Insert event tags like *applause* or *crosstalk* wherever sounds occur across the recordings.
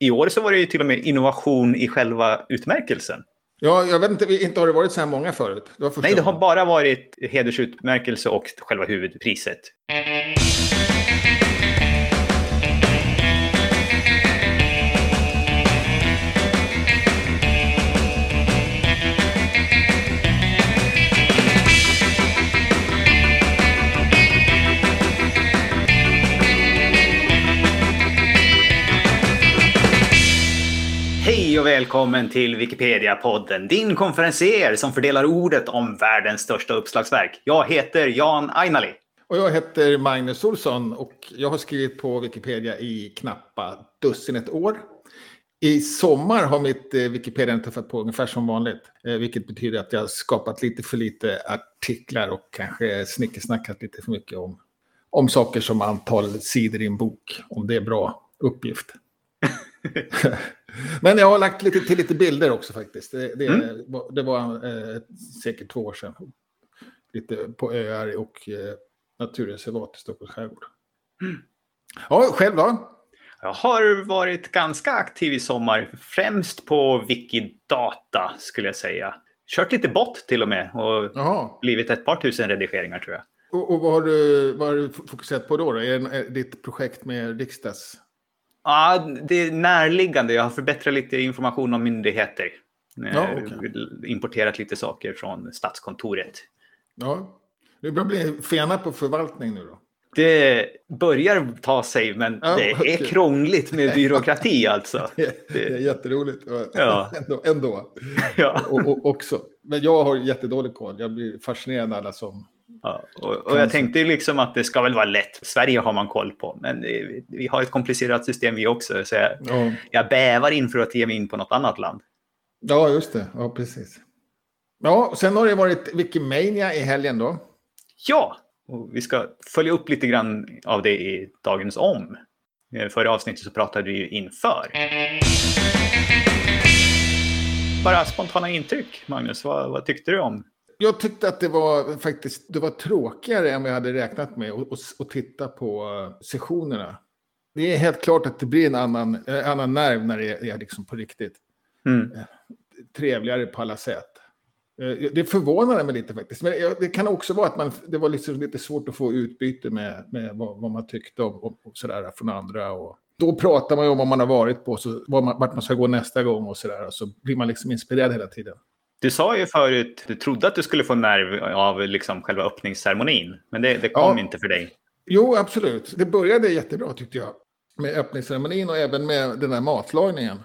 I år så var det ju till och med innovation i själva utmärkelsen. Ja, jag vet inte, inte har det varit så här många förut? Det Nej, det har bara varit hedersutmärkelse och själva huvudpriset. Hej och välkommen till Wikipedia-podden, din konferencier som fördelar ordet om världens största uppslagsverk. Jag heter Jan Ainali. Och jag heter Magnus Olsson och jag har skrivit på Wikipedia i knappa dussinet år. I sommar har mitt eh, Wikipedia tuffat på ungefär som vanligt, eh, vilket betyder att jag har skapat lite för lite artiklar och kanske snickersnackat lite för mycket om, om saker som antal sidor i en bok, om det är bra uppgift. *laughs* Men jag har lagt lite till lite bilder också faktiskt. Det, det, mm. det var eh, säkert två år sedan. Lite på öar och eh, naturreservat i Stockholms skärgård. Mm. Ja, själv då? Jag har varit ganska aktiv i sommar, främst på Wikidata skulle jag säga. Kört lite bot till och med och Jaha. blivit ett par tusen redigeringar tror jag. Och, och vad, har du, vad har du fokuserat på då? då? Är det ditt projekt med riksdags... Ja, det är närliggande. Jag har förbättrat lite information om myndigheter. Ja, okay. Importerat lite saker från Statskontoret. Ja, du börjar bli fena på förvaltning nu då? Det börjar ta sig, men ja, det okay. är krångligt med *laughs* byråkrati alltså. det, det är jätteroligt. Ja. *laughs* ändå. ändå. Ja. Och, och, också. Men jag har jättedålig koll. Jag blir fascinerad av alla som Ja, och, och, jag tänkte liksom att det ska väl vara lätt. Sverige har man koll på, men vi har ett komplicerat system vi också. Så jag, ja. jag bävar inför att ge mig in på något annat land. Ja, just det. Ja, precis. Ja, sen har det varit Wikimania i helgen då. Ja, och vi ska följa upp lite grann av det i dagens om. Eh, förra avsnittet så pratade vi ju inför. Bara spontana intryck, Magnus. Vad, vad tyckte du om jag tyckte att det var faktiskt det var tråkigare än vad jag hade räknat med att titta på uh, sessionerna. Det är helt klart att det blir en annan, en annan nerv när det är liksom på riktigt. Mm. Eh, trevligare på alla sätt. Eh, det förvånade mig lite faktiskt. Men det kan också vara att man, det var liksom lite svårt att få utbyte med, med vad, vad man tyckte om och, och sådär från andra. Och då pratar man ju om vad man har varit på, så, vart man, man ska gå nästa gång och sådär. Så blir man liksom inspirerad hela tiden. Du sa ju förut, du trodde att du skulle få nerv av liksom själva öppningsceremonin, men det, det kom ja. inte för dig. Jo, absolut. Det började jättebra tyckte jag. Med öppningsceremonin och även med den där matlagningen.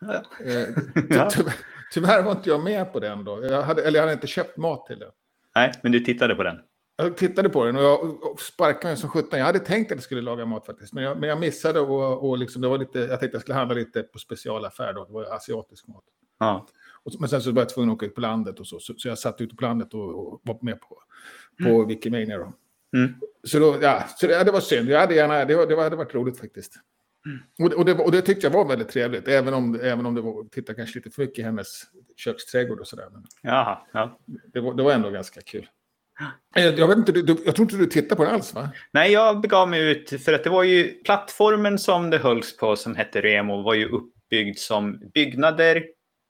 Ja. Eh, *laughs* ja. Tyvärr, tyvärr var inte jag med på den då. Jag hade, eller jag hade inte köpt mat till den. Nej, men du tittade på den. Jag tittade på den och jag sparkade mig som sjutton. Jag hade tänkt att jag skulle laga mat faktiskt. Men jag, men jag missade och, och liksom, det var lite, jag tänkte att jag skulle handla lite på specialaffär då. Det var asiatisk mat. Ja. Men sen så var jag tvungen att åka ut på landet och så. Så, så jag satt ute på landet och, och var med på, på mm. Wikimania då. Mm. Så, då, ja, så det, det, var synd. Jag hade gärna, det, det hade varit roligt faktiskt. Mm. Och, och, det, och det tyckte jag var väldigt trevligt, även om, även om det var, titta kanske lite för mycket i hennes köksträdgård och sådär. Jaha, ja. det, var, det var ändå ganska kul. Eh, jag, vet inte, du, jag tror inte du tittade på det alls va? Nej, jag begav mig ut för att det var ju plattformen som det hölls på som hette Remo var ju uppbyggd som byggnader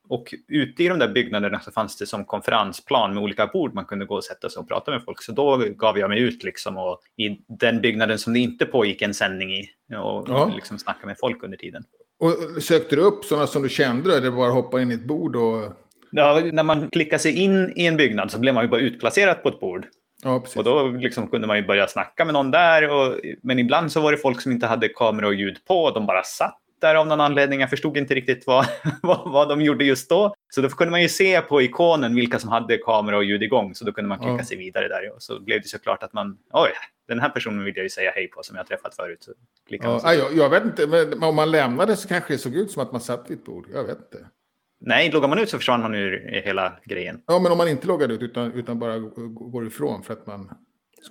och ute i de där byggnaderna så fanns det som konferensplan med olika bord man kunde gå och sätta sig och prata med folk. Så då gav jag mig ut liksom och i den byggnaden som det inte pågick en sändning i och ja. liksom snacka med folk under tiden. Och sökte du upp sådana som du kände eller bara hoppa in i ett bord och... Ja, när man klickar sig in i en byggnad så blev man ju bara utplacerad på ett bord. Ja, och då liksom kunde man ju börja snacka med någon där. Och, men ibland så var det folk som inte hade kamera och ljud på. De bara satt där av någon anledning. Jag förstod inte riktigt vad, *laughs* vad, vad de gjorde just då. Så då kunde man ju se på ikonen vilka som hade kamera och ljud igång. Så då kunde man klicka ja. sig vidare där. Och så blev det såklart att man, oj, den här personen vill jag ju säga hej på som jag har träffat förut. Så ja, jag, jag, vet inte, men om man lämnade så kanske det såg ut som att man satt vid ett bord. Jag vet inte. Nej, loggar man ut så försvann man ur hela grejen. Ja, men om man inte loggar ut utan, utan bara går ifrån för att man...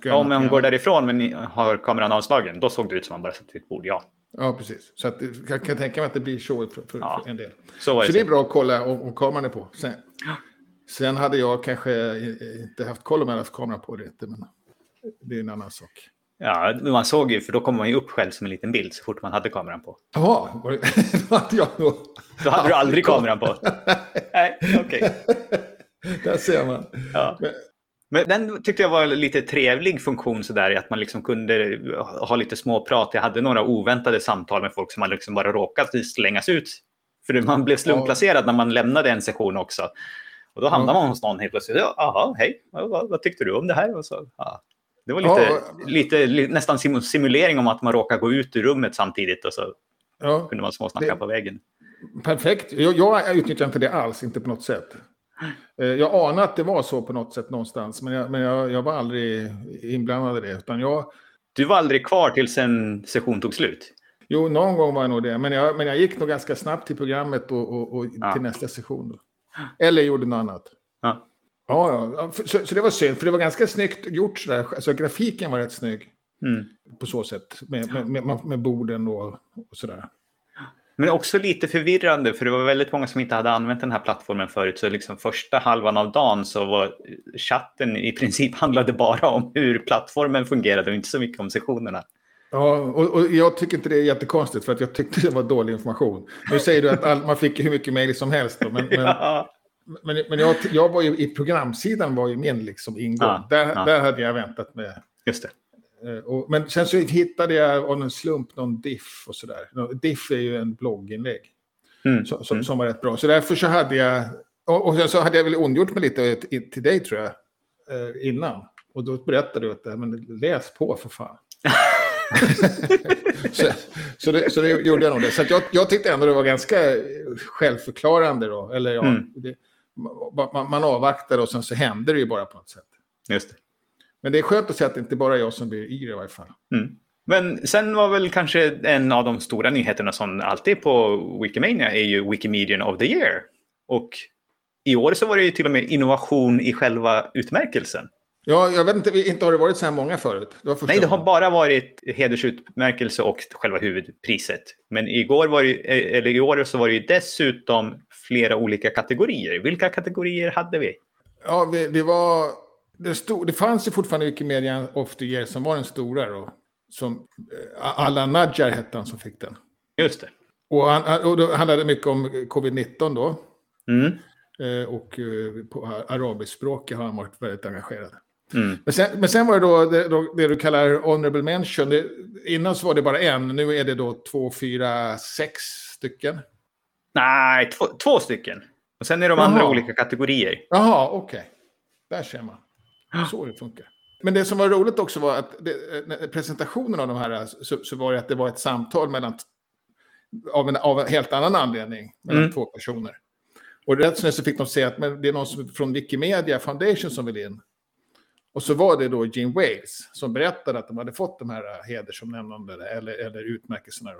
Ja, om man går därifrån men har kameran avslagen, då såg det ut som att man bara satt vid ett bord, ja. Ja, precis. Så att, jag kan tänka mig att det blir så för, för, ja, en del. Så, så det är bra att kolla om, om kameran är på. Sen, ja. sen hade jag kanske inte haft koll om jag haft kameran på det. Men det är en annan sak. Ja, man såg ju, för då kom man ju upp själv som en liten bild så fort man hade kameran på. Jaha, *laughs* då hade jag nog... Då hade du aldrig kameran på? Nej, okej. Okay. *laughs* Där ser man. Ja. Men den tyckte jag var en lite trevlig funktion sådär, att man liksom kunde ha lite småprat. Jag hade några oväntade samtal med folk som man liksom bara råkat slängas ut. För man blev slumpplacerad när man lämnade en session också. Och då hamnade man hos någon helt plötsligt. Jaha, hej, vad, vad, tyckte du om det här? Och så, ja. Det var lite, ja. lite, nästan simulering om att man råkar gå ut ur rummet samtidigt och så ja. kunde man småsnacka det, på vägen. Perfekt. Jag, jag utnyttjar inte det alls, inte på något sätt. Eh, jag anade att det var så på något sätt någonstans, men jag, men jag, jag var aldrig inblandad i det. Utan jag... Du var aldrig kvar tills en session tog slut? Jo, någon gång var jag nog det. Men jag, men jag gick nog ganska snabbt till programmet och, och, och ja. till nästa session. Då. Eller gjorde något annat. Ja. Ja, ja. Så, så, det var synd, för det var ganska snyggt gjort sådär. Alltså grafiken var rätt snygg. Mm. På så sätt. Med, med, med, med borden och, och sådär. Men också lite förvirrande, för det var väldigt många som inte hade använt den här plattformen förut. Så liksom första halvan av dagen så var chatten i princip *laughs* handlade bara om hur plattformen fungerade och inte så mycket om sessionerna. Ja, och, och, jag tycker inte det är jättekonstigt för att jag tyckte det var dålig information. Nu säger du att all, man fick hur mycket mejl som helst. Då, men, ja. men, men, jag, jag, var ju i programsidan var ju min liksom ingång. Ja, där, ja. där hade jag väntat med. Just det. Eh, och, men sen så hittade jag av en slump någon diff och sådär. Diff är ju en blogginlägg. Mm. Som, som, mm. som var rätt bra. Så därför så hade jag... Och, och sen så hade jag väl ondgjort mig lite till, till dig tror jag. Eh, innan. Och då berättade du att men läs på för fan. *laughs* så, så, det, så det gjorde jag nog det. Så jag, jag tyckte ändå det var ganska självförklarande då. Eller ja, mm. det, man, man avvaktar och sen så händer det ju bara på något sätt. Just det. Men det är skönt att se att det inte bara är jag som blir yr i varje fall. Mm. Men sen var väl kanske en av de stora nyheterna som alltid på Wikimania är ju Wikimedian of the year. Och i år så var det ju till och med innovation i själva utmärkelsen. Ja, jag vet inte, inte har det varit så här många förut? Det Nej, det har bara varit hedersutmärkelse och själva huvudpriset. Men igår var det, eller i år så var det ju dessutom flera olika kategorier. Vilka kategorier hade vi? Ja, det var... Det, stod, det fanns ju fortfarande Wikimedia of the Year som var den stora då. Som eh, Allan Nadjar hette han som fick den. Just det. Och, han, och det handlade mycket om covid-19 då. Mm. Eh, och eh, på arabiskspråk har han varit väldigt engagerad. Mm. Men, sen, men sen var det då det, då det, du kallar honorable mention. Det, innan så var det bara en, nu är det då två, fyra, sex stycken. Nej, två, två stycken. Och sen är de Jaha. andra olika kategorier. Jaha, okej. Okay. Där ser man. Så det funkar. Men det som var roligt också var att det, presentationen av de här så, så, var det att det var ett samtal mellan, av en, av en helt annan anledning mellan mm. två personer. Och rätt så fick de se att men det är någon som, från Wikimedia Foundation som vill in. Och så var det då Jim Wales som berättade att de hade fått de här hedersomnämnandena eller, eller utmärkelserna.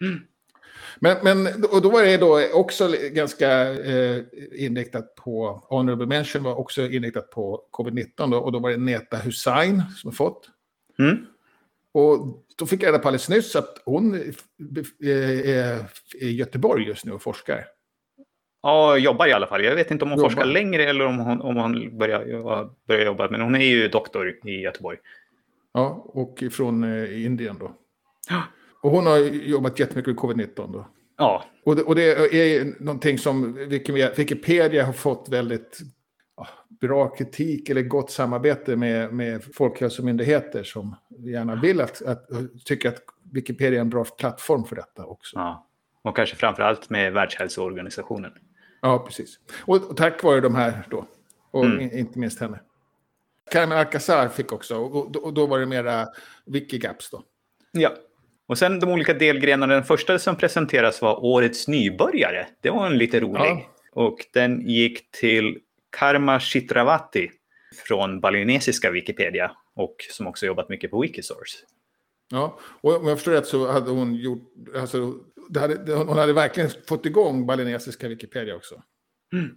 Mm. Men, men och då var det då också ganska eh, inriktat på, Honorable Mention var också inriktat på covid-19 då, och då var det Neta Hussain som fått. Mm. Och då fick jag reda på alldeles nyss att hon är i Göteborg just nu och forskar. Ja, jobbar i alla fall. Jag vet inte om hon jobbar. forskar längre eller om hon, om hon börjar, börjar jobba. Men hon är ju doktor i Göteborg. Ja, och från eh, Indien då. Ja. Och hon har jobbat jättemycket med covid-19 då. Ja. Och det, och det är någonting som Wikipedia har fått väldigt bra kritik eller gott samarbete med, med folkhälsomyndigheter som gärna vill att, att, tycker att Wikipedia är en bra plattform för detta också. Ja. Och kanske framför allt med Världshälsoorganisationen. Ja, precis. Och, och tack vare de här då. Och mm. inte minst henne. Carmen Alcazar fick också, och, och då var det mera Wikigaps då. Ja. Och sen de olika delgrenarna. Den första som presenteras var Årets nybörjare. Det var en lite rolig. Ja. Och den gick till Karma Chitravati från balinesiska Wikipedia och som också jobbat mycket på Wikisource. Ja, och om jag förstår rätt så hade hon gjort, alltså hade, hon hade verkligen fått igång balinesiska Wikipedia också. Mm.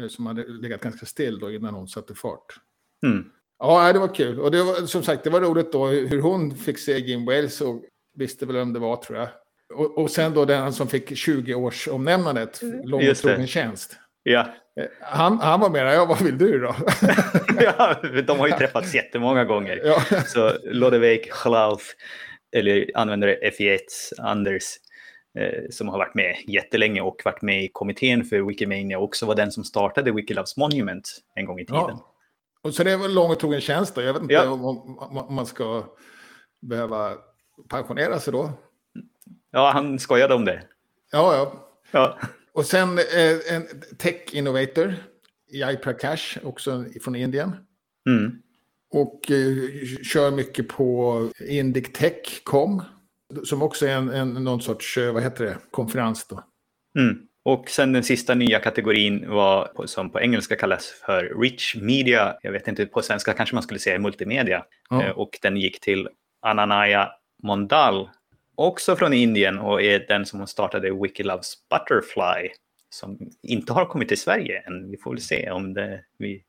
Eh, som hade legat ganska still då innan hon satte fart. Mm. Ja, det var kul. Och det var, som sagt, det var roligt då hur hon fick se Jim Wales och visste väl vem det var tror jag. Och, och sen då den som fick 20 års omnämnandet, mm. lång och trogen tjänst. Ja. Han, han var med, ja vad vill du då? *laughs* ja, de har ju träffats jättemånga gånger. Ja. Så Lodewijk Klaus, eller användare F1 Anders, eh, som har varit med jättelänge och varit med i kommittén för Wikimania och också var den som startade Wikiloves Monument en gång i tiden. Ja. Och så det var lång och trogen tjänst då. Jag vet inte ja. om, om, man ska behöva pensionera sig då. Ja, han skojade om det. Ja, ja. ja. Och sen eh, en tech innovator, Jai Prakash, också från Indien. Mm. Och eh, kör mycket på Indic Tech.com. Som också är en, en, någon sorts, eh, vad heter det, konferens då. Mm. Och sen den sista nya kategorin var som på engelska kallas för Rich Media. Jag vet inte, på svenska kanske man skulle säga multimedia. Ja. Eh, och den gick till Ananaya Mondal, också från Indien och är den som startade Wikiloves Butterfly. Som inte har kommit till Sverige än. Vi får väl se om det, vi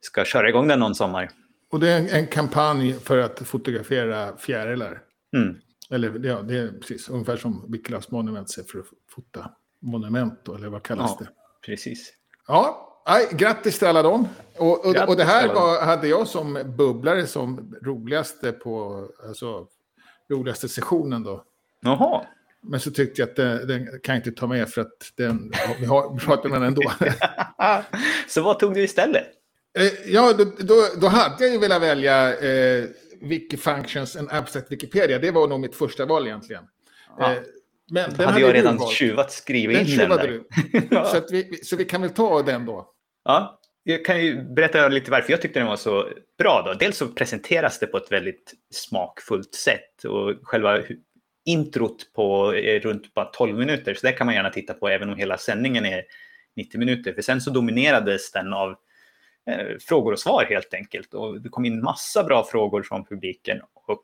ska köra igång den någon sommar. Och det är en, en kampanj för att fotografera fjärilar. Mm. Eller ja, det är precis ungefär som Wikiloves Monument ser för att fota monument då, eller vad kallas ja, det? Precis. Ja, aj, grattis till alla dem. Och, och, och det här var, hade jag som bubblare som roligaste på, alltså, roligaste sessionen då. Jaha. Men så tyckte jag att den, den kan jag inte ta med för att den, vi har pratat med den ändå. *laughs* så vad tog du istället? Eh, ja, då, då, då, hade jag ju velat välja eh, Wikifunctions and Abstract Wikipedia. Det var nog mitt första val egentligen. Ja. Eh, men den hade, jag redan tjuvat skrivit in den där. Du. *laughs* så, vi, så vi kan väl ta den då. Ja, jag kan ju berätta lite varför jag tyckte den var så bra. Då. Dels så presenteras det på ett väldigt smakfullt sätt och själva introt på runt bara 12 minuter, så det kan man gärna titta på även om hela sändningen är 90 minuter. För sen så dominerades den av eh, frågor och svar helt enkelt. Och det kom in massa bra frågor från publiken och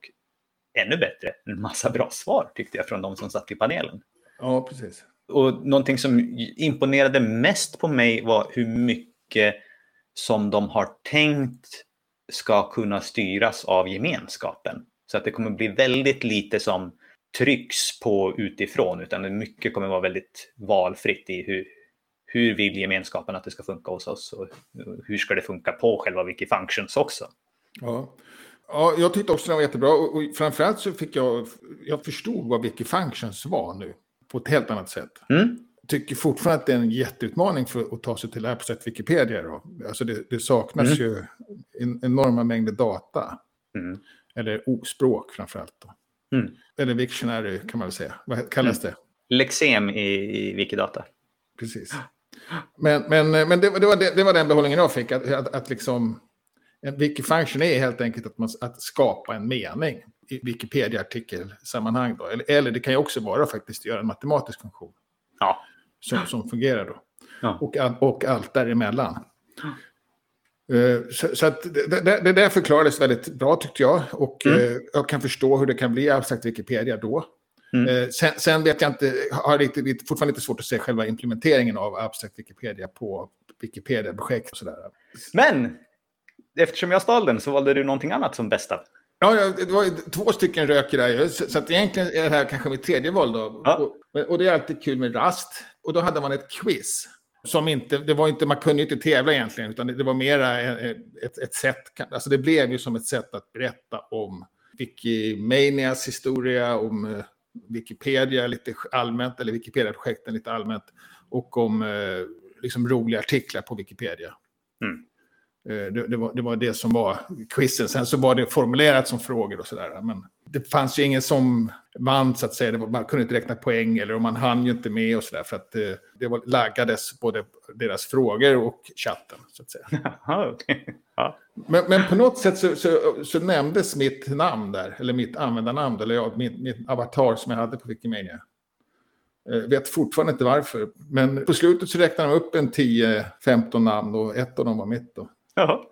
ännu bättre, en massa bra svar tyckte jag från de som satt i panelen. Ja, precis. Och någonting som imponerade mest på mig var hur mycket som de har tänkt ska kunna styras av gemenskapen. Så att det kommer bli väldigt lite som trycks på utifrån, utan mycket kommer vara väldigt valfritt i hur, hur vill gemenskapen att det ska funka hos oss och hur ska det funka på själva Wikifunctions också. Ja. Ja, jag tyckte också den var jättebra och, och framförallt så fick jag, jag förstod vad Wikifunctions var nu på ett helt annat sätt. Mm. Tycker fortfarande att det är en jätteutmaning för att ta sig till Abstract Wikipedia. Då. Alltså det, det saknas mm. ju en, enorma mängder data. Mm. Eller språk framförallt. Då. Mm. Eller Wiktionary kan man väl säga. Vad kallas mm. det? Lexem i, i Wikidata. Precis. Men, men, men det, det, var, det, det var den behållningen jag fick. Att, att, att liksom en Wikifunction är helt enkelt att, man, att skapa en mening i Wikipedia-artikelsammanhang. Då. Eller, eller det kan ju också vara faktiskt att göra en matematisk funktion. Ja. Som, som fungerar då. Ja. Och, och allt däremellan. Uh, så, så det, det, där förklarades väldigt bra tyckte jag. Och mm. uh, jag kan förstå hur det kan bli abstrakt Wikipedia då. Mm. Uh, sen, sen, vet jag inte, har lite, fortfarande lite svårt att se själva implementeringen av abstrakt Wikipedia på Wikipedia-projekt och sådär. Men eftersom jag stal den så valde du någonting annat som bästa. Ja, det var två stycken röker där Så att egentligen är det här kanske mitt tredje val då. Ja. Och, och, det är alltid kul med Rust. Och då hade man ett quiz. Som inte, det var inte, man kunde inte tävla egentligen, utan det var mera ett, ett sätt, alltså det blev ju som ett sätt att berätta om Wikimanias historia, om eh, Wikipedia lite allmänt, eller Wikipedia-projekten lite allmänt, och om eh, liksom roliga artiklar på Wikipedia. Mm. Eh, det, det, var, det, var, det som var quizen. Sen så var det formulerat som frågor och sådär. Men det fanns ju ingen som vann så att säga. Var, man kunde inte räkna poäng eller man hann ju inte med och sådär. För att det, det var, laggades både deras frågor och chatten så att säga. *laughs* ja. men, men, på något sätt så, så, så, nämndes mitt namn där. Eller mitt användarnamn. Eller ja, min, min avatar som jag hade på Wikimedia. Jag vet fortfarande inte varför. Men på slutet så räknade de upp en 10-15 namn och ett av dem var mitt. Då. Ja.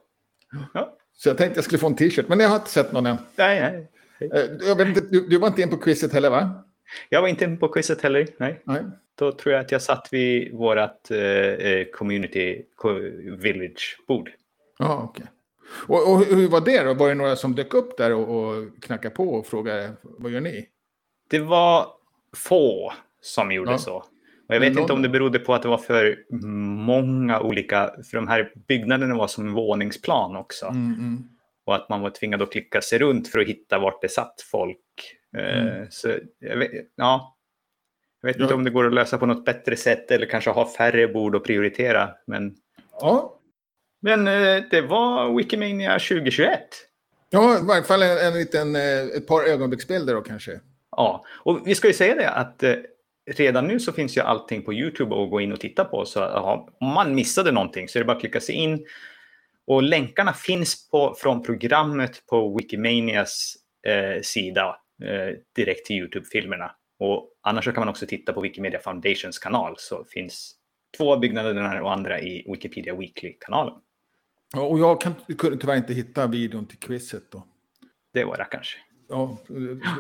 ja. Så jag tänkte jag skulle få en t-shirt, men jag har inte sett någon än. Nej, nej. Eh, jag vet inte, du, du var inte in på quizet heller, va? Jag var inte in på quizet heller, nej. nej. Då tror jag att jag satt vid vårt eh, eh community village-bord. Ja, okej. Okay. Och, och, hur var det då? Var det några som dök upp där och, och knackade på och frågade vad gör ni? Det var få som gjorde ja. så. Och jag vet inte om det berodde på att det var för många olika, för de här byggnaderna var som våningsplan också. Mm, mm. Och att man var tvingad att klicka sig runt för att hitta vart det satt folk. Eh, mm. Så jag vet, ja, jag vet ja. inte om det går att lösa på något bättre sätt eller kanske ha färre bord att prioritera. Men, ja. men eh, det var Wikimania 2021. Ja, i varje fall en, en liten, eh, ett par ögonblicksbilder då kanske. Ja, och vi ska ju säga det att redan nu så finns ju allting på YouTube att gå in och titta på. Så aha, om man missade någonting så är det bara att klicka sig in. Och länkarna finns på, från programmet på Wikimanias eh, sida eh, direkt till YouTube-filmerna. Och annars kan man också titta på Wikimedia Foundations kanal så finns två byggnader den här och andra i Wikipedia Weekly-kanalen. Och jag kan, kunde tyvärr inte hitta videon till quizet då. Det var det kanske. Ja,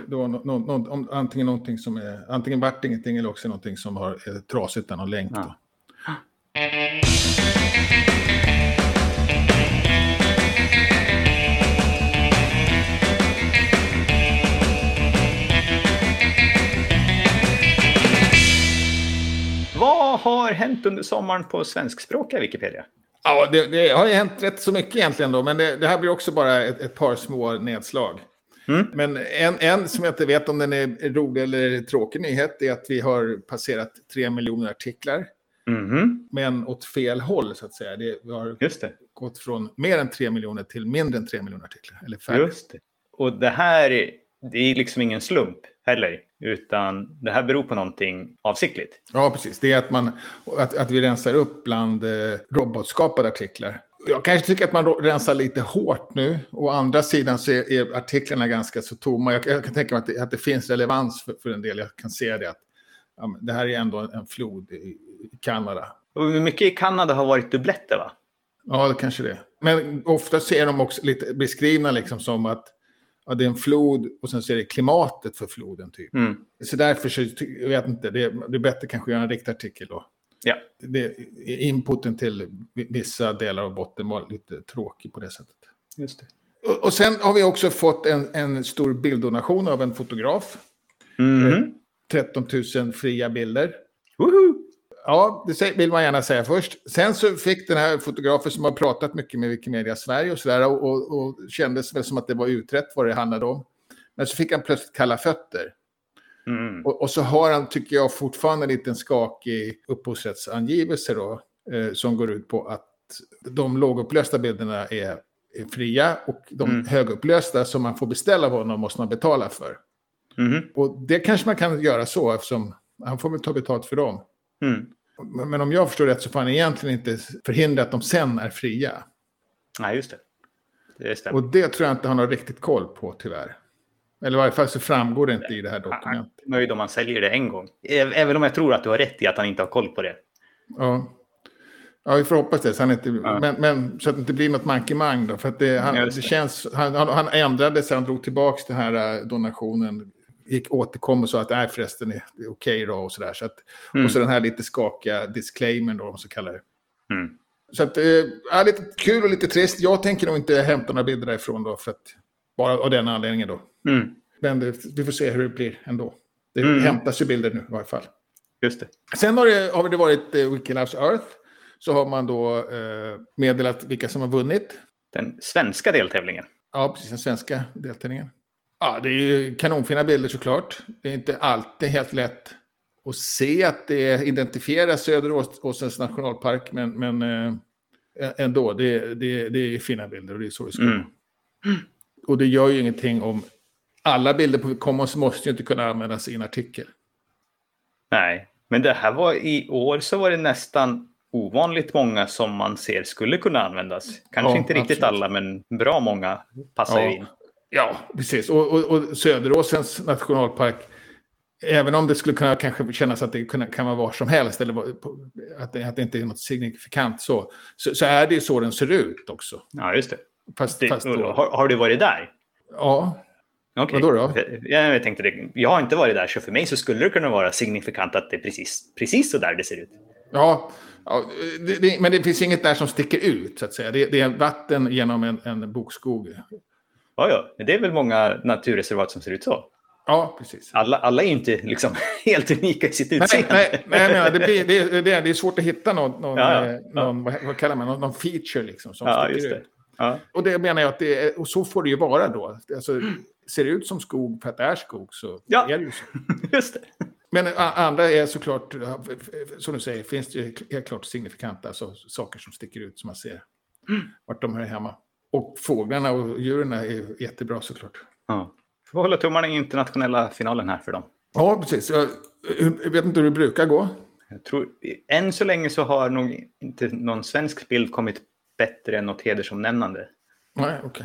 det var no, no, no, antingen någonting som är, antingen vart ingenting eller också någonting som har är trasigt där, någon länk. Ja. Vad har hänt under sommaren på svenskspråkiga Wikipedia? Ja, det, det, har ju hänt rätt så mycket egentligen då, men det, det här blir också bara ett, ett par små nedslag. Mm. Men en, en som jag inte vet om den är rolig eller tråkig nyhet är att vi har passerat tre miljoner artiklar. Mm. Men åt fel håll så att säga. Det, vi har det. gått från mer än tre miljoner till mindre än tre miljoner artiklar. Eller färre. Just det. Och det här det är liksom ingen slump heller. Utan det här beror på någonting avsiktligt. Ja, precis. Det är att, man, att, att vi rensar upp bland eh, robotskapade artiklar. Jag kanske tycker att man rensar lite hårt nu. Å andra sidan så är, är artiklarna ganska så tomma. Jag, jag kan tänka mig att det, att det finns relevans för, för, en del. Jag kan se det att ja, det här är ändå en flod i, i Kanada. Och mycket i Kanada har varit dubbletter va? Ja, det kanske det. Men ofta ser de också lite beskrivna liksom som att ja, det är en flod och sen så är det klimatet för floden. Typ. Mm. Så därför så, jag vet inte, det är, det är bättre kanske att göra en riktig artikel då. Ja. Det, inputen till vissa delar av botten var lite tråkig på det sättet. Just det. Och, och sen har vi också fått en, en stor bilddonation av en fotograf. Mm. 13 000 fria bilder. Woho! Ja, det vill man gärna säga först. Sen så fick den här fotografen som har pratat mycket med Wikimedia Sverige och sådär och, och, och kändes väl som att det var utrett vad det handlade om. Men så fick han plötsligt kalla fötter. Mm. Och, och, så har han, tycker jag, fortfarande en liten skakig upphovsrättsangivelse då, eh, som går ut på att de lågupplösta bilderna är, är fria och de mm. högupplösta som man får beställa av honom måste man betala för. Mm. Och det kanske man kan göra så eftersom han får väl ta betalt för dem. Mm. Men om jag förstår rätt så får han egentligen inte förhindra att de sen är fria. Nej, just det. det och det tror jag inte han har riktigt koll på tyvärr. Eller i varje fall så framgår det inte i det här dokumentet. Nöjd om man säljer det en gång. Även om jag tror att du har rätt i att han inte har koll på det. Ja, ja vi får hoppas det. Så, han inte, ja. men, men, så att det inte blir något mankemang då. För det, han, det känns, han, han ändrade sig, han drog tillbaka den här äh, donationen gick, återkom och sa att nej förresten, det är okej okay då och sådär. Så att, mm. Och så den här lite skakiga disclaimern då, om man så kallar det. Mm. Så att, äh, lite kul och lite trist. Jag tänker nog inte hämta några bilder därifrån då, för att, bara av den anledningen då. Mm. Men det, vi får se hur det blir ändå. Det mm. hämtas ju bilder nu i varje fall. Just det. Sen har det, har det varit eh, Wikiloves Earth. Så har man då eh, meddelat vilka som har vunnit. Den svenska deltävlingen. Ja, precis. Den svenska deltävlingen. Ja, det är ju kanonfina bilder såklart. Det är inte alltid helt lätt att se att det identifieras Söderåsens nationalpark, men, men äh, ändå, det, det, det är fina bilder och det är så det ska mm. *clears throat* Och det gör ju ingenting om alla bilder på Commons måste ju inte kunna användas i en artikel. Nej, men det här var i år så var det nästan ovanligt många som man ser skulle kunna användas. Kanske ja, inte riktigt absolut. alla, men bra många passar ja. in. Ja, precis. Och, och, och Söderåsens nationalpark, även om det skulle kunna kanske kännas att det kan vara var som helst, eller att det, att det inte är något signifikant så, så, så, är det ju så den ser ut också. Ja, just det. Fast, det, fast då, har, har, du varit där? Ja. Okay. Vadå då? Jag, jag tänkte det. Jag har inte varit där, så för mig så skulle det kunna vara signifikant att det är precis, precis så där det ser ut. Ja, ja det, det, men det finns inget där som sticker ut, så att säga. Det, det är vatten genom en, en bokskog. Ja, ja, det är väl många naturreservat som ser ut så. Ja, precis. Alla, alla är inte liksom *laughs* helt unika i sitt utseende. Nej, nej, nej, det, blir, det, det, det är svårt att hitta någon, någon, ja, ja, ja. någon vad, vad, kallar man, någon, någon feature liksom som ja, sticker ut. Ja. Och det menar jag att det är, och så får det ju vara då. Alltså, ser det ut som skog för att det är skog så ja. är det ju så. *laughs* Just det. Men andra är såklart, som du säger, finns det helt klart signifikanta alltså, saker som sticker ut som man ser mm. vart de hör hemma. Och fåglarna och djuren är jättebra såklart. Ja. Får hålla tummarna i internationella finalen här för dem. Ja, precis. Jag, jag vet inte hur det brukar gå. Jag tror, än så länge så har nog inte någon svensk bild kommit bättre än något hedersomnämnande. Nej, okej. Okay.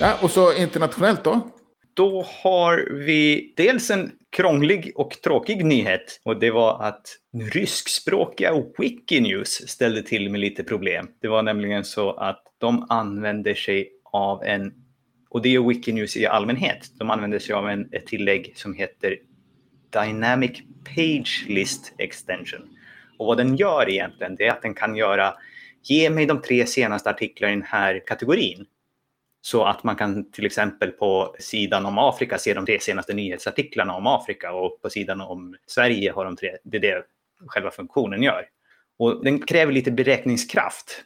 Ja, och så internationellt då? Då har vi dels en krånglig och tråkig nyhet. Och det var att ryskspråkiga Wikinews ställde till med lite problem. Det var nämligen så att de använder sig av en, och det är Wikinews i allmänhet, de använder sig av en, ett tillägg som heter Dynamic Page List Extension. Och vad den gör egentligen, det är att den kan göra, ge mig de tre senaste artiklarna i den här kategorin. Så att man kan till exempel på sidan om Afrika se de tre senaste nyhetsartiklarna om Afrika och på sidan om Sverige har de tre, det är det själva funktionen gör. Och den kräver lite beräkningskraft.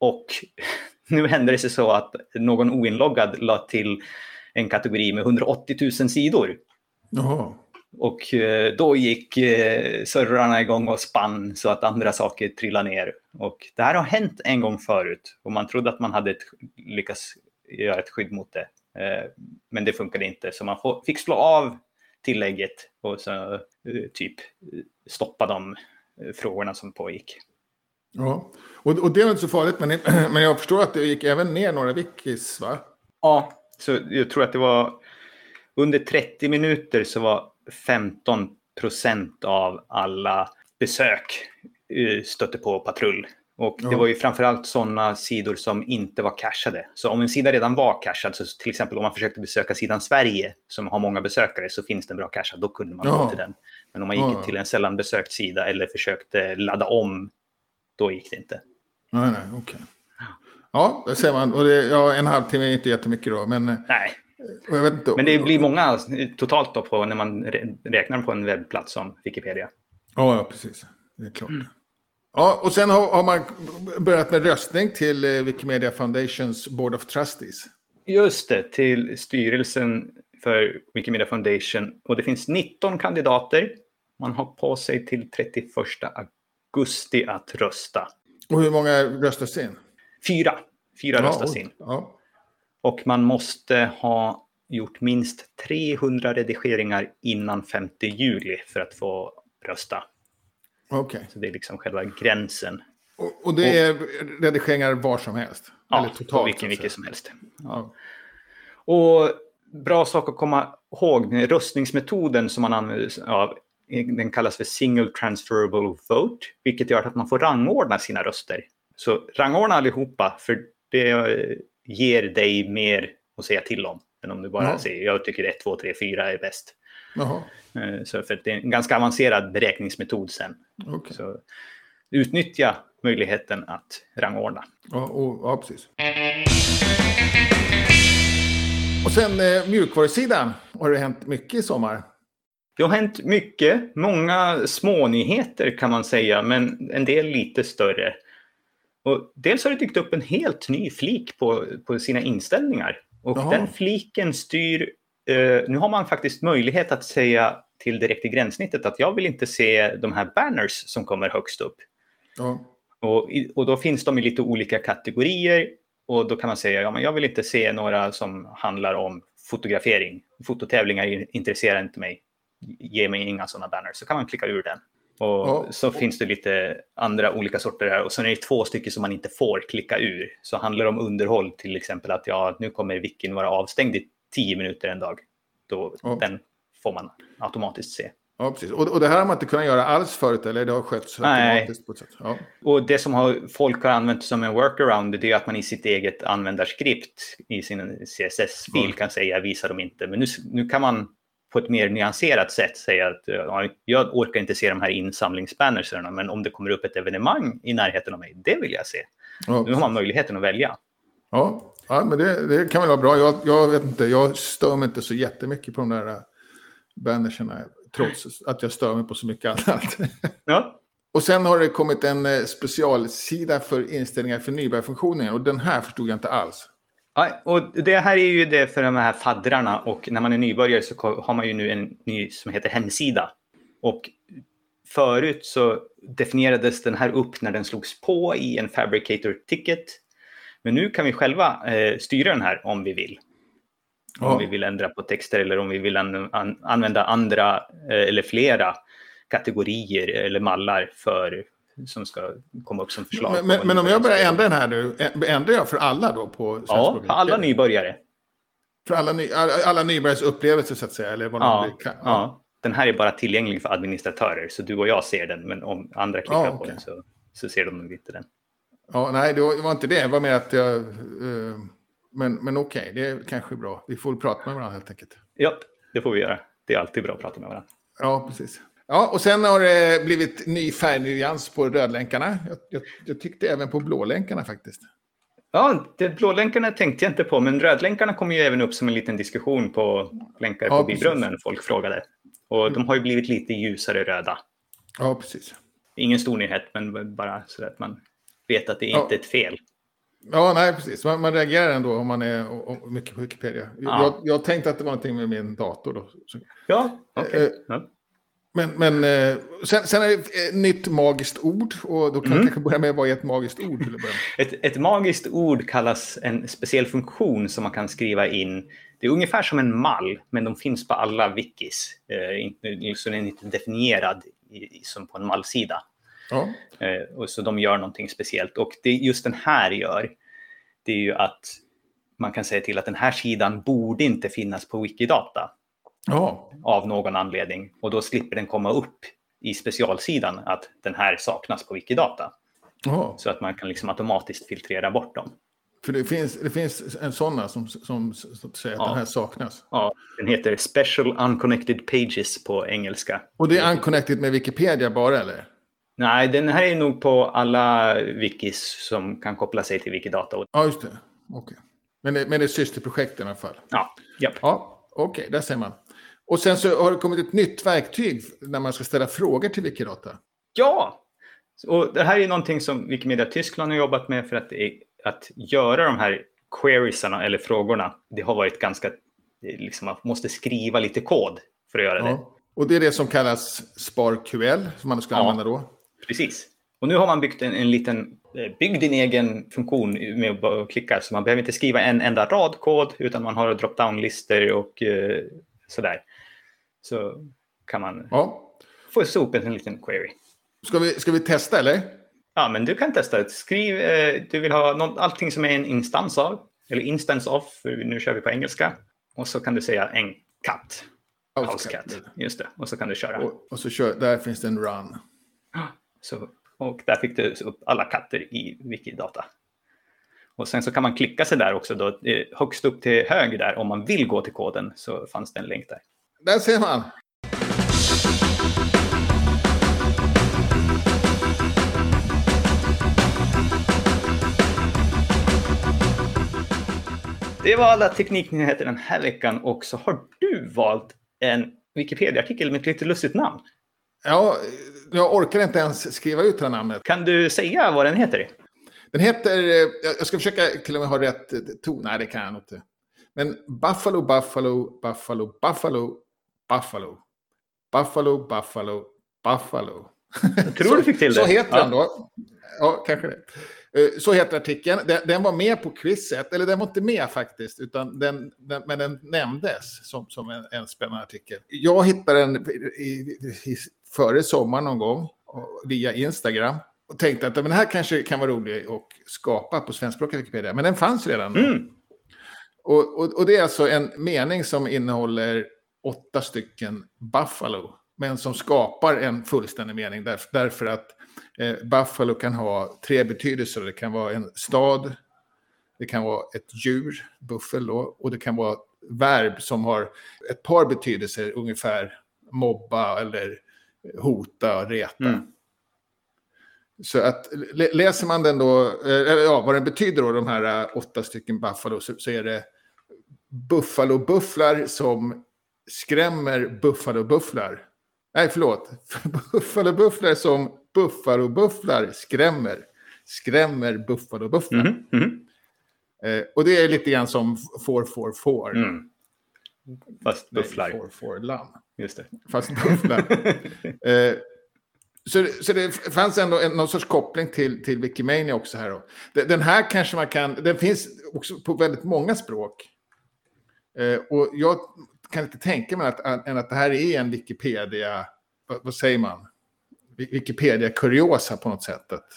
Och *laughs* nu hände det sig så att någon oinloggad la till en kategori med 180 000 sidor. Jaha. Och eh, då gick eh, servrarna igång och spann så att andra saker trillade ner. Och det här har hänt en gång förut och man trodde att man hade lyckats göra ett skydd mot det. Eh, men det funkade inte, så man fick slå av tillägget och så typ stoppa de frågorna som pågick. Ja, och, och det var inte så farligt, men, *clears throat* men jag förstår att det gick även ner några wikis, va? Ja, så jag tror att det var under 30 minuter så var 15 procent av alla besök stötte på patrull och det var ju framförallt sådana sidor som inte var cashade. Så om en sida redan var cashad, så till exempel om man försökte besöka sidan Sverige som har många besökare så finns den bra cashad, då kunde man ja. gå till den. Men om man gick ja. till en sällan besökt sida eller försökte ladda om, då gick det inte. Nej, nej, okej. Okay. Ja, det ser man. Och det, ja, en halvtimme är inte jättemycket då, men... Nej. Men det blir många totalt då på när man räknar på en webbplats som Wikipedia. Ja, ja precis. Det är klart. Mm. Ja, och sen har, har, man börjat med röstning till eh, Wikimedia Foundations Board of Trustees. Just det, till styrelsen för Wikimedia Foundation. Och det finns 19 kandidater. Man har på sig till 31 augusti att rösta. Och hur många röstas in? Fyra. Fyra ja, röstas in. Ja. Och man måste ha gjort minst 300 redigeringar innan 5 juli för att få rösta. Okay. Så det är liksom själva gränsen. Och, och det är redigeringar var som helst? Ja, eller totalt, vilken, vilken som helst. Ja. Och bra sak att komma ihåg, röstningsmetoden som man använder av, den kallas för single transferable vote, vilket gör att man får rangordna sina röster. Så rangordna allihopa, för det ger dig mer att säga till om. Än om du bara ja. säger jag tycker 1, 2, 3, 4 är bäst. Jaha. Eh, så för det är en ganska avancerad beräkningsmetod sen. Okay. Så utnyttja möjligheten att rangordna. Ja, och, ja precis. Och sen eh, mjukvarusidan. Har det hänt mycket i sommar? Det har hänt mycket. Många smånyheter kan man säga, men en del lite större. Och dels har det dykt upp en helt ny flik på, på sina inställningar. Och Jaha. den fliken styr Uh, nu har man faktiskt möjlighet att säga till direkt i gränssnittet att jag vill inte se de här banners som kommer högst upp. Ja. Och, och då finns de i lite olika kategorier och då kan man säga ja, men jag vill inte se några som handlar om fotografering. Fototävlingar intresserar inte mig. Ge mig inga sådana banners. Så kan man klicka ur den. Och ja. så finns det lite andra olika sorter här. Och sen är det två stycken som man inte får klicka ur. Så handlar det om underhåll, till exempel att ja, nu kommer Wikin vara avstängd i tio minuter en dag. Då, ja. Den får man automatiskt se. Ja, precis. Och, och det här har man inte kunnat göra alls förut, eller det har skett automatiskt? På ett sätt. Ja. Och det som har, folk har använt som en workaround, det är att man i sitt eget användarskript i sin CSS-fil ja. kan säga visa dem inte. Men nu, nu kan man på ett mer nyanserat sätt säga att ja, jag orkar inte se de här insamlingsbannerserna, men om det kommer upp ett evenemang i närheten av mig, det vill jag se. Ja, nu har man möjligheten att välja. Ja, Ja, men det, det kan väl vara bra. Jag, jag, vet inte, jag stör mig inte så jättemycket på de där äh, bannerserna. Trots att jag stör mig på så mycket annat. Ja. *laughs* Och sen har det kommit en äh, specialsida för inställningar för nybörjarfunktionen. Och den här förstod jag inte alls. Ja, och det här är ju det för de här faddrarna och när man är nybörjare så har man ju nu en ny som heter hemsida. Och förut så definierades den här upp när den slogs på i en Fabricator ticket. Men nu kan vi själva eh, styra den här om vi vill. Om ja. vi vill ändra på texter eller om vi vill an an använda andra eh, eller flera kategorier eller mallar för som ska komma upp som förslag. Men, men, men om jag börjar ändra den här nu, ändrar jag för alla då på Ja, för alla nybörjare. För alla, ny, alla nybörjares upplevelse så att säga? Eller vad ja, ja. ja, den här är bara tillgänglig för administratörer, så du och jag ser den, men om andra klickar ja, okay. på den så, så ser de nog inte den. Ja, nej, det var inte det. Det var mer att jag... Uh, men men okej, okay, det är kanske bra. Vi får prata med varandra helt enkelt. Ja, det får vi göra. Det är alltid bra att prata med varandra. Ja, precis. Ja, och sen har det blivit ny färgnyans på rödlänkarna. Jag, jag, jag tyckte även på blålänkarna faktiskt. Ja, det, blålänkarna tänkte jag inte på, men rödlänkarna kom ju även upp som en liten diskussion på länkar ja, på bibrunnen. Folk frågade. Och de har ju blivit lite ljusare röda. Ja, precis. Ingen stor nyhet, men bara så att man vet att det ja. inte är ett fel. Ja, nej, precis. Man, man reagerar ändå om man är mycket på Wikipedia. Ja. Jag, jag tänkte att det var någonting med min dator. Då. Ja, okej. Okay. Eh, ja. Men, men eh, sen, sen, är det ett nytt magiskt ord. Och då kan mm. kanske börja med vad är ett magiskt ord? Till ett, ett magiskt ord kallas en speciell funktion som man kan skriva in. Det är ungefär som en mall, men de finns på alla wikis. Eh, så den är inte definierad som på en mallsida. Ja. Eh, och så de gör någonting speciellt. Och det just den här gör, det är ju att man kan säga till att den här sidan borde inte finnas på Wikidata. Ja. Av någon anledning. Och då slipper den komma upp i specialsidan att den här saknas på Wikidata. Ja. Så att man kan liksom automatiskt filtrera bort dem. För det finns, det finns en sådana som, som, som säger att ja. den här saknas. Ja, den heter Special Unconnected Pages på engelska. Och det är unconnected med Wikipedia bara eller? Nej, den här är nog på alla wikis som kan koppla sig till Wikidata. Ja, just det. Okay. Men, det, men det är systerprojekt i alla fall? Ja. Japp. Ja, Okej, okay, där ser man. Och sen så har det kommit ett nytt verktyg när man ska ställa frågor till Wikidata. Ja! Och det här är någonting som Wikimedia Tyskland har jobbat med för att, att göra de här queriesarna eller frågorna. Det har varit ganska, liksom, man måste skriva lite kod för att göra ja. det. Och det är det som kallas SparQL som man ska ja. använda då? Precis. Och nu har man byggt en, en liten, eh, bygg din egen funktion med att klicka. Så man behöver inte skriva en enda rad kod utan man har drop-down-listor och eh, sådär. Så kan man ja. få ihop en liten query. Ska vi, ska vi testa eller? Ja, men du kan testa. Skriv, eh, du vill ha något, allting som är en instans av, eller instance of, för nu kör vi på engelska. Och så kan du säga en katt. House cat. Just det. Och så kan du köra. Och, och så kör, där finns det en run. Så, och där fick du upp alla katter i Wikidata. Och sen så kan man klicka sig där också. Då, eh, högst upp till höger där, om man vill gå till koden, så fanns det en länk där. Där ser man. Det var alla tekniknyheter den här veckan och så har du valt en Wikipedia-artikel med ett lite lustigt namn. Ja, jag orkar inte ens skriva ut det här namnet. Kan du säga vad den heter? Den heter, jag ska försöka till och med ha rätt ton, nej det kan jag inte. Men Buffalo, Buffalo, Buffalo, Buffalo, Buffalo. Buffalo, Buffalo, Buffalo. Jag tror du fick till det. Så heter ja. den då. Ja, kanske det. Eh, så heter artikeln. Den, den, var med på quizet, eller den var inte med faktiskt, utan den, den men den nämndes som, som en, en spännande artikel. Jag hittade den i, i, före sommaren någon gång via Instagram och tänkte att den här kanske kan vara rolig att skapa på svenskspråkiga Wikipedia, men den fanns redan. Mm. Och, och, och, det är alltså en mening som innehåller åtta stycken Buffalo, men som skapar en fullständig mening därför, därför att eh, Buffalo kan ha tre betydelser. Det kan vara en stad, det kan vara ett djur, buffel och det kan vara verb som har ett par betydelser, ungefär mobba eller hota och reta. Mm. Så att läser man den då, eller ja, vad den betyder då, de här åtta stycken Buffalo, så, så är det Buffalo-bufflar som skrämmer Buffalo-bufflar. Nej, förlåt. *laughs* Buffalo-bufflar som Buffalo-bufflar skrämmer. Skrämmer Buffalo-bufflar. Mm -hmm. eh, och det är lite grann som 444. Mm. Fast bufflar. 444 lamm. Just det. Fast bufflar. *laughs* eh, så, så det fanns ändå en, någon sorts koppling till, till Wikimania också här. Då. Den här kanske man kan, den finns också på väldigt många språk. Eh, och jag kan inte tänka mig att, att, att det här är en Wikipedia, vad, vad säger man? Wikipedia-kuriosa på något sätt. Att,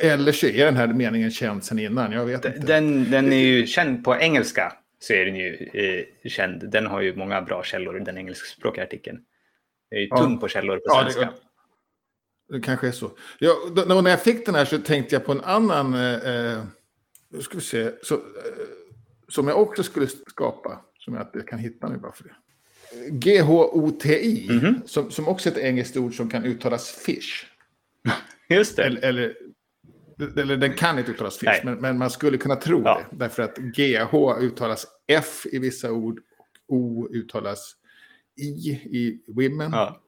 eller så är den här meningen känd sedan innan, jag vet inte. Den, den är ju känd på engelska, så är den ju eh, känd. Den har ju många bra källor, den engelskspråkiga artikeln. Det är ju tunn på källor på svenska. Ja, det, det, kanske är så. Ja, då, när jag fick den här så tänkte jag på en annan, eh, eh ska vi se, så, eh, som jag också skulle skapa, som jag inte kan hitta nu bara för det. G-H-O-T-I, mm -hmm. som, som också är ett engelskt ord som kan uttalas fish. *laughs* Just det. Eller, eller, eller den kan inte uttalas fish, men, men, man skulle kunna tro ja. det. Därför att GH uttalas F i vissa ord och O uttalas I i women. Ja.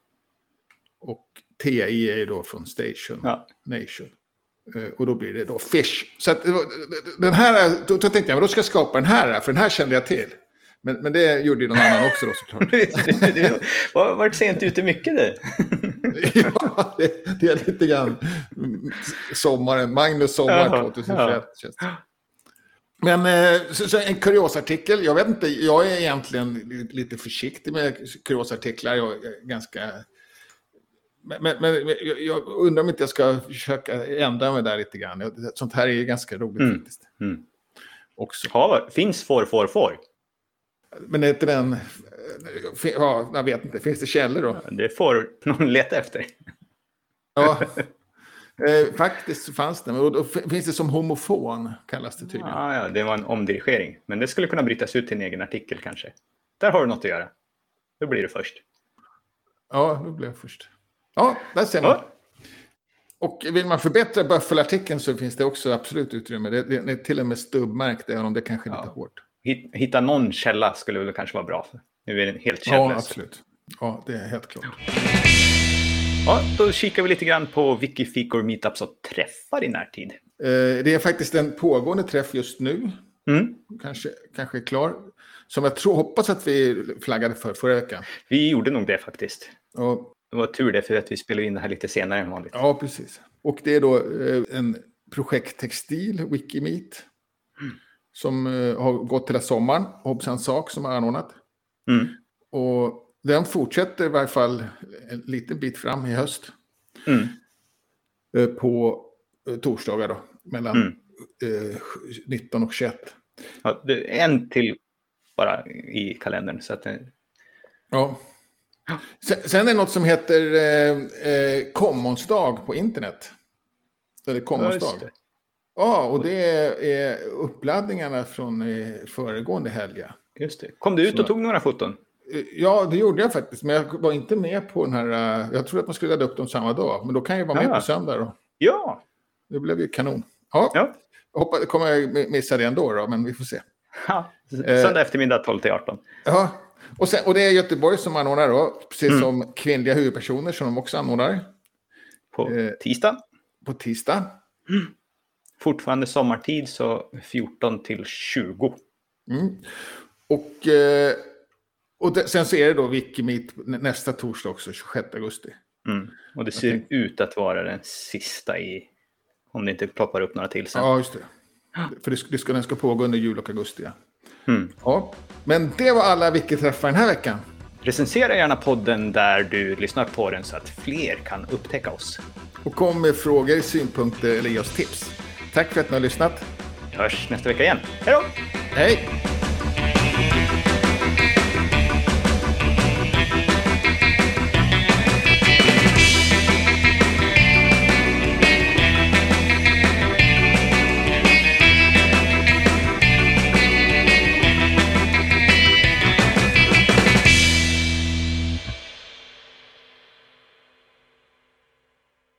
Och TI är då från station, ja. nation. Eh, och då blir det då fish. Så att, den här, då, då tänkte jag, då ska jag skapa den här, för den här kände jag till. Men, men det gjorde ju någon annan också då såklart. *laughs* du har varit sent ute mycket du. *laughs* ja, det, det, är lite grann sommaren, Magnus sommar 2021. Ja. Men eh, så, så en kuriosartikel, jag vet inte, jag är egentligen lite försiktig med kuriosartiklar. Jag är ganska men, men jag undrar om inte jag ska försöka ändra mig där lite grann. Sånt här är ju ganska roligt mm. faktiskt. Mm. Också. Ja, finns får, får, får? Men är inte den... Ja, jag vet inte. Finns det källor då? Det får någon leta efter. Ja, eh, faktiskt fanns det. Och då finns det som homofon, kallas det tydligen. Ja, ja, det var en omdirigering. Men det skulle kunna brytas ut till en egen artikel kanske. Där har du något att göra. Då blir du först. Ja, då blir jag först. Ja, där ser man. Ja. Och vill man förbättra buffelartikeln så finns det också absolut utrymme. Det, det är till och med stubbmärkt, även om det kanske är lite ja. hårt. Hitta någon källa skulle väl kanske vara bra. Nu är den helt källös. Ja, absolut. Ja, det är helt klart. Ja, då kikar vi lite grann på Wikifikor meetups och träffar i närtid. Eh, det är faktiskt en pågående träff just nu. Mm. Kanske, kanske är klar. Som jag tror, hoppas att vi flaggade för förra veckan. Vi gjorde nog det faktiskt. Och det var tur det, för att vi spelar in det här lite senare än vanligt. Ja, precis. Och det är då eh, en projekttextil, Wikimeet. Som eh, har gått hela sommaren. Hoppsan sak som har anordnat. Mm. Och den fortsätter i varje fall en liten bit fram i höst. Mm. Eh, på torsdagar då, mellan mm. 19 och 21. Ja, en till bara i kalendern. Så att. Ja. Sen, sen är det något som heter eh, eh, Commonsdag på internet. Eller Commonsdag. Ja, ja, och det är, uppladdningarna från eh, föregående helg. Just det. Kom du ut och tog några foton? Eh, ja, det gjorde jag faktiskt. Men jag var inte med på den här... Uh, jag trodde att man skulle ladda upp dem samma dag. Men då kan jag vara med ja. på söndag då. Ja. Det blev ju kanon. Ja. ja. Jag hoppas, kommer jag missa det ändå då, men vi får se. Ja. Söndag eftermiddag 12 till 18. Ja, och, sen, och det är Göteborg som anordnar då, precis mm. som kvinnliga huvudpersoner som de också anordnar. På eh, tisdag. På tisdag. Mm. Fortfarande sommartid så 14 till 20. Mm. Och, eh, och det, sen så är det då Wikimeet nästa torsdag också, 26 augusti. Mm. Och det ser ut att vara den sista i, om det inte ploppar upp några till sen. Ja, just det. För det, det ska, den ska pågå under jul och augusti. Ja. Mm. Ja, men det var alla Wiki-träffar den här veckan. Recensera gärna podden där du lyssnar på den så att fler kan upptäcka oss. Och kom med frågor, synpunkter eller ge oss tips. Tack för att ni har lyssnat. Vi hörs nästa vecka igen. Hej då! Hej!